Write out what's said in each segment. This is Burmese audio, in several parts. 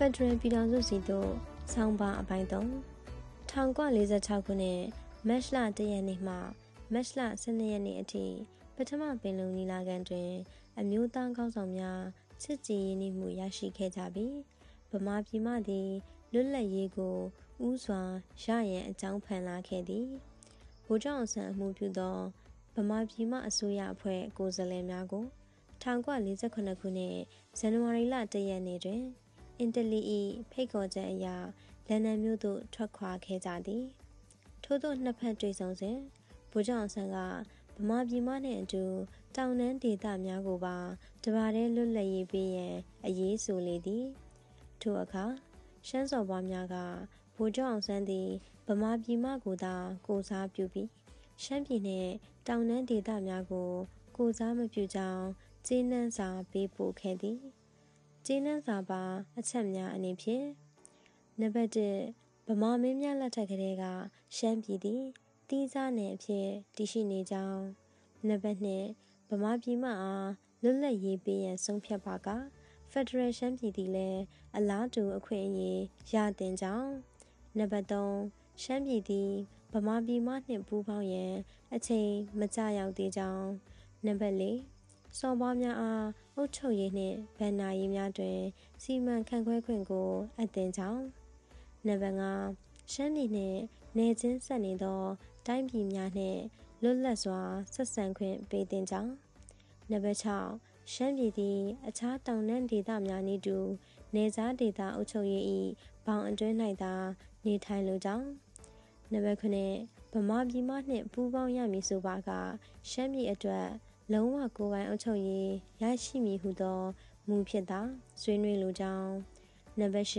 ဖက်ဒရယ်ပြည်ထောင်စုစီတို့ဆောင်းပါအပိုင်း3 1946ခုနှစ်မတ်လ1ရက်နေ့မှမတ်လ12ရက်နေ့အထိပထမပင်လုံညီလာခံတွင် အမျိုးသားကောင်းဆောင်များချစ်ကြည်ရင်းနှီးမှုရရှိခဲ့ကြပြီးဗမာပြည်မှသည်လွတ်လပ်ရေးကိုဥစွာရရန်အကြောင်းဖန်လာခဲ့သည်ဗိုလ်ချုပ်အောင်ဆန်းအမှုပြုသောဗမာပြည်မှအစိုးရအဖွဲ့ကိုယ်စားလှယ်များကို1948ခုနှစ်ဇန်နဝါရီလ1ရက်နေ့တွင် အင်တလီ၏ဖိတ်ခေါ်ချက်အရလန်ဒန်မြို့သို့ထွက်ခွာခဲ့ကြသည်ထို့သောနှစ်ဖက်တွေ့ဆုံစဉ်ဗိုလ်ချုပ်အောင်ဆန်းကဗမာပြည်မနှင့်အတူတောင်တန်းဒေသများကိုပါတပါးတည်းလွတ်လပ်ရေးပေးရန်အရေးဆိုလေသည်ထို့အခါရှမ်းစော်ဘွားများကဗိုလ်ချုပ်အောင်ဆန်းသည်ဗမာပြည်မကိုသာကိုစားပြုပြီးရှမ်းပြည်နှင့်တောင်တန်းဒေသများကိုကိုစားမပြုကြောင်းကျေးနန်းစာပေးပို့ခဲ့သည် ကျေးနန်းစာပါ အချက်များအနေဖြင့်နံပါတ်1ဗမာမင်းများလက်ထက်ကလေးကရှမ်းပြည်သည်တီးစားနယ်အဖြစ်တည်ရှိနေကြောင်းနံပါတ်2ဗမာပြည်မှအားလွတ်လပ်ရေးပေးရန်ဆုံးဖြတ်ပါကဖက်ဒရယ်ရှမ်းပြည်သည်လည်းအလားတူအခွင့်အရေးရတင်ကြောင်းနံပါတ်3ရှမ်းပြည်သည်ဗမာပြည်မှနှင့်ပူးပေါင်းရန်အချိန်မကြရောက်သေးကြောင်းနံပါတ်4 စော်ဘွားများအားအုပ်ချုပ်ရေးနှင့်ဗန်နာရေးများတွင် စီမံခန့်ခွဲခွင့်ကိုအပ်တင်ကြောင်းနံပါတ်5ရှမ်းပြည်နှင့်နေချင်းဆက်နေသော တိုင်းပြည်များနှင့်လွတ်လပ်စွာဆက်ဆံခွင့်ပေးတင်ကြောင်းနံပါတ်6ရှမ်းပြည်သည်အခြားတောင်တန်းဒေသများနည်းတူနေစားဒေသအုပ်ချုပ်ရေး၏ဘောင်အတွင်း၌သာ နေထိုင်လိုကြောင်းနံပါတ်9ဗမာပြည်မှနှင့်ပူးပေါင်းရမည်ဆိုပါကရှမ်းပြည်အတွက် လုံးဝကိုယ်ပိုင်အုပ်ချုပ်ရေးရရှိမည်ဟုသောမူဖြစ်သာဆွေးနွေးလိုကြောင်းနံပါတ်၈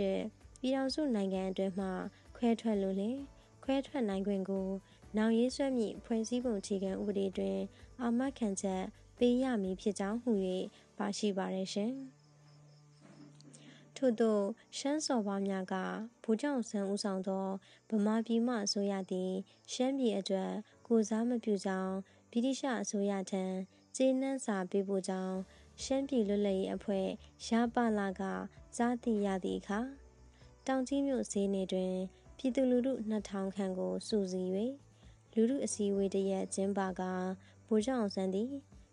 ပြည်ထောင်စုနိုင်ငံအတွင်းမှခွဲထွက်လိုလင်ခွဲထွက်နိုင်ခွင့်ကိုနောင်ရေးဆွဲမည့်ဖွဲ့စည်းပုံအခြေခံဥပဒေတွင် အာမခံချက်ပေးရမည်ဖြစ်ကြောင်းဟူ၍ပါရှိပါရရှင်ထို့သောရှမ်းစော်ဘွားများကဗိုလ်ချုပ်ဆန်းဦးဆောင်သောဗမာပြည်မှအစိုးရသည် ရှမ်းပြည်အတွက်ကိုစားမပြုကြောင်းဗြိတိရှအစိုးရထံ ကျေးနန်းစာပေးပို့ကြောင်းရှမ်းပြည်လွတ်လပ်ရေးအဖွဲ့ရပါလာကကြားသိရသည့်အခါတောင်ကြီးမြို့ဈေးနေတွင် ပြည်သူလူထု2000ခန့်ကိုစုစည်း၍လူထုအစည်းအဝေးတရက်ကျင်းပကဗိုလ်ချုပ်အောင်ဆန်းသည်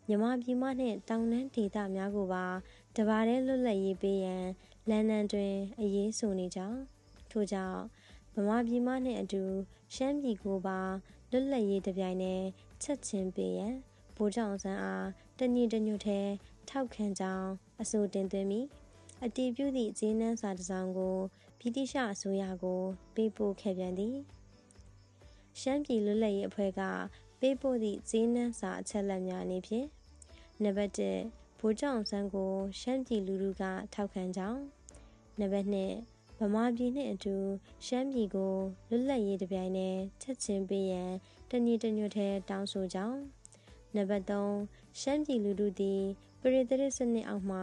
မြမပြည်မနှင့်တောင်တန်းဒေသများကိုပါတပါးတည်းလွတ်လပ်ရေးပေးရန်လန်ဒန်တွင်အရေးဆိုနေကြောင်းထို့ကြောင့်ဗမာပြည်မနှင့်အတူရှမ်းပြည်ကိုပါလွတ်လပ်ရေးတပြိုင်တည်းချက်ချင်းပေးရန် ဗိုလ်ချုပ်အောင်ဆန်းအားတညီတညွတ်ထဲထောက်ခံကြောင်းအဆိုတင်သွင်းပြီးအတည်ပြုသည့်ဂျင်းနန်းစာတစ်စောင်ကိုဗြိတိရှအစိုးရကိုပေးပို့ခဲ့ပြန်သည်ရှမ်းပြည်လွတ်လပ်ရေးအဖွဲ့ကပေးပို့သည့်ဂျင်းနန်းစာအချက်လက်များအနေဖြင့်နံပါတ်1ဗိုလ်ချုပ်အောင်ဆန်းကိုရှမ်းပြည်လူထုကထောက်ခံကြောင်းနံပါတ်2ဗမာပြည်နှင့်အတူရှမ်းပြည်ကိုလွတ်လပ်ရေးတပြိုင်တည်းချက်ချင်းပေးရန်တညီတညွတ်ထဲတောင်းဆိုကြောင်း နံပါတ်3ရှမ်းပြည်လူထုသည်ပရိသေရစနစ်အောက်မှ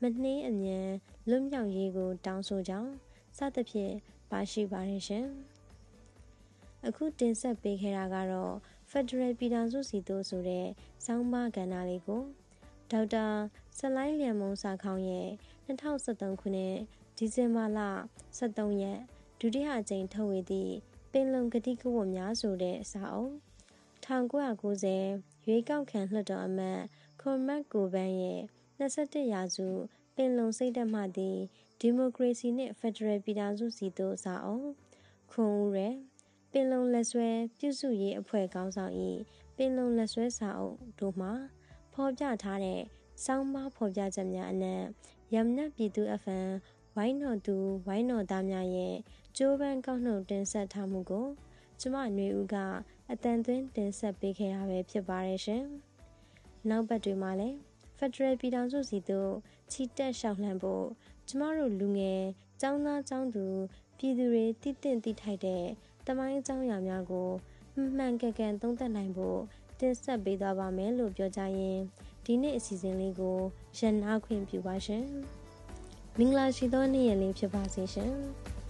မနှင်းအမြန်လွတ်မြောက်ရေးကို တောင်းဆိုကြောင်းစသဖြင့်ပါရှိပါရရှင်အခုတင်ဆက်ပေးခဲ့တာကတော့ Federal ပြည်ထောင်စုစီတို့ဆိုတဲ့စောင်းပါကဏ္ဍလေးကိုဒေါက်တာဆလိုင်းလျံမုံစာခေါင်းရဲ့2023ခုနှစ်ဒီဇင်ဘာလ23ရက်ဒုတိယအကြိမ်ထုတ်ဝေသည့်ပင်လုံကတိကဝတ်များဆိုတဲ့စာအုပ်1990 ရွေးကောက်ခံလွှတ်တော်အမတ် ခွန်မတ်ကိုပန်းရဲ့21ရာစု ပင်လုံစိတ်ဓာတ်မှသည် ဒီမိုကရေစီနှင့် ဖက်ဒရယ်ပြည်ထောင်စုစီတို့ စာအုပ် ခွန်ဦးရဲပင်လုံလက်ဆွဲ ပြုစုရေးအဖွဲ့ခေါင်းဆောင်၏ပင်လုံလက်ဆွဲစာအုပ်တို့မှာ ဖော်ပြထားတဲ့စောင်းမဖော်ပြချက်များအနက်ရမနက်ပြည်သူအဖန်ဝိုင်းတော်သူ ဝိုင်းတော်သားများရဲ့ကျိုးပန်းကောက်နှုတ်တင်ဆက်ထားမှုကို ကျမຫນွေဦးက အတန်သွင်းတင်ဆက်ပေးခဲ့ရပဲဖြစ်ပါတယ်ရှင်။နောက်ပတ်တွေမှာလည်း Federal ပြည်ထောင်စုစီတို့ချီတက်လျှောက်လှမ်းဖို့ကျမတို့လူငယ်ចောင်းသားចောင်းသူပြည်သူတွေတည်တင့်တည်ထိုက်တဲ့တမိုင်းအကြောင်းအရာများကိုမှန်ကန်ကန်သုံးသပ်နိုင်ဖို့တင်ဆက်ပေးသွားပါမယ်လို့ပြောကြရင်ဒီနေ့အစီအစဉ်လေးကိုရန်နာခွင့်ပြုပါရှင်။မင်္ဂလာရှိသောနေ့ရက်လေးဖြစ်ပါစေရှင်။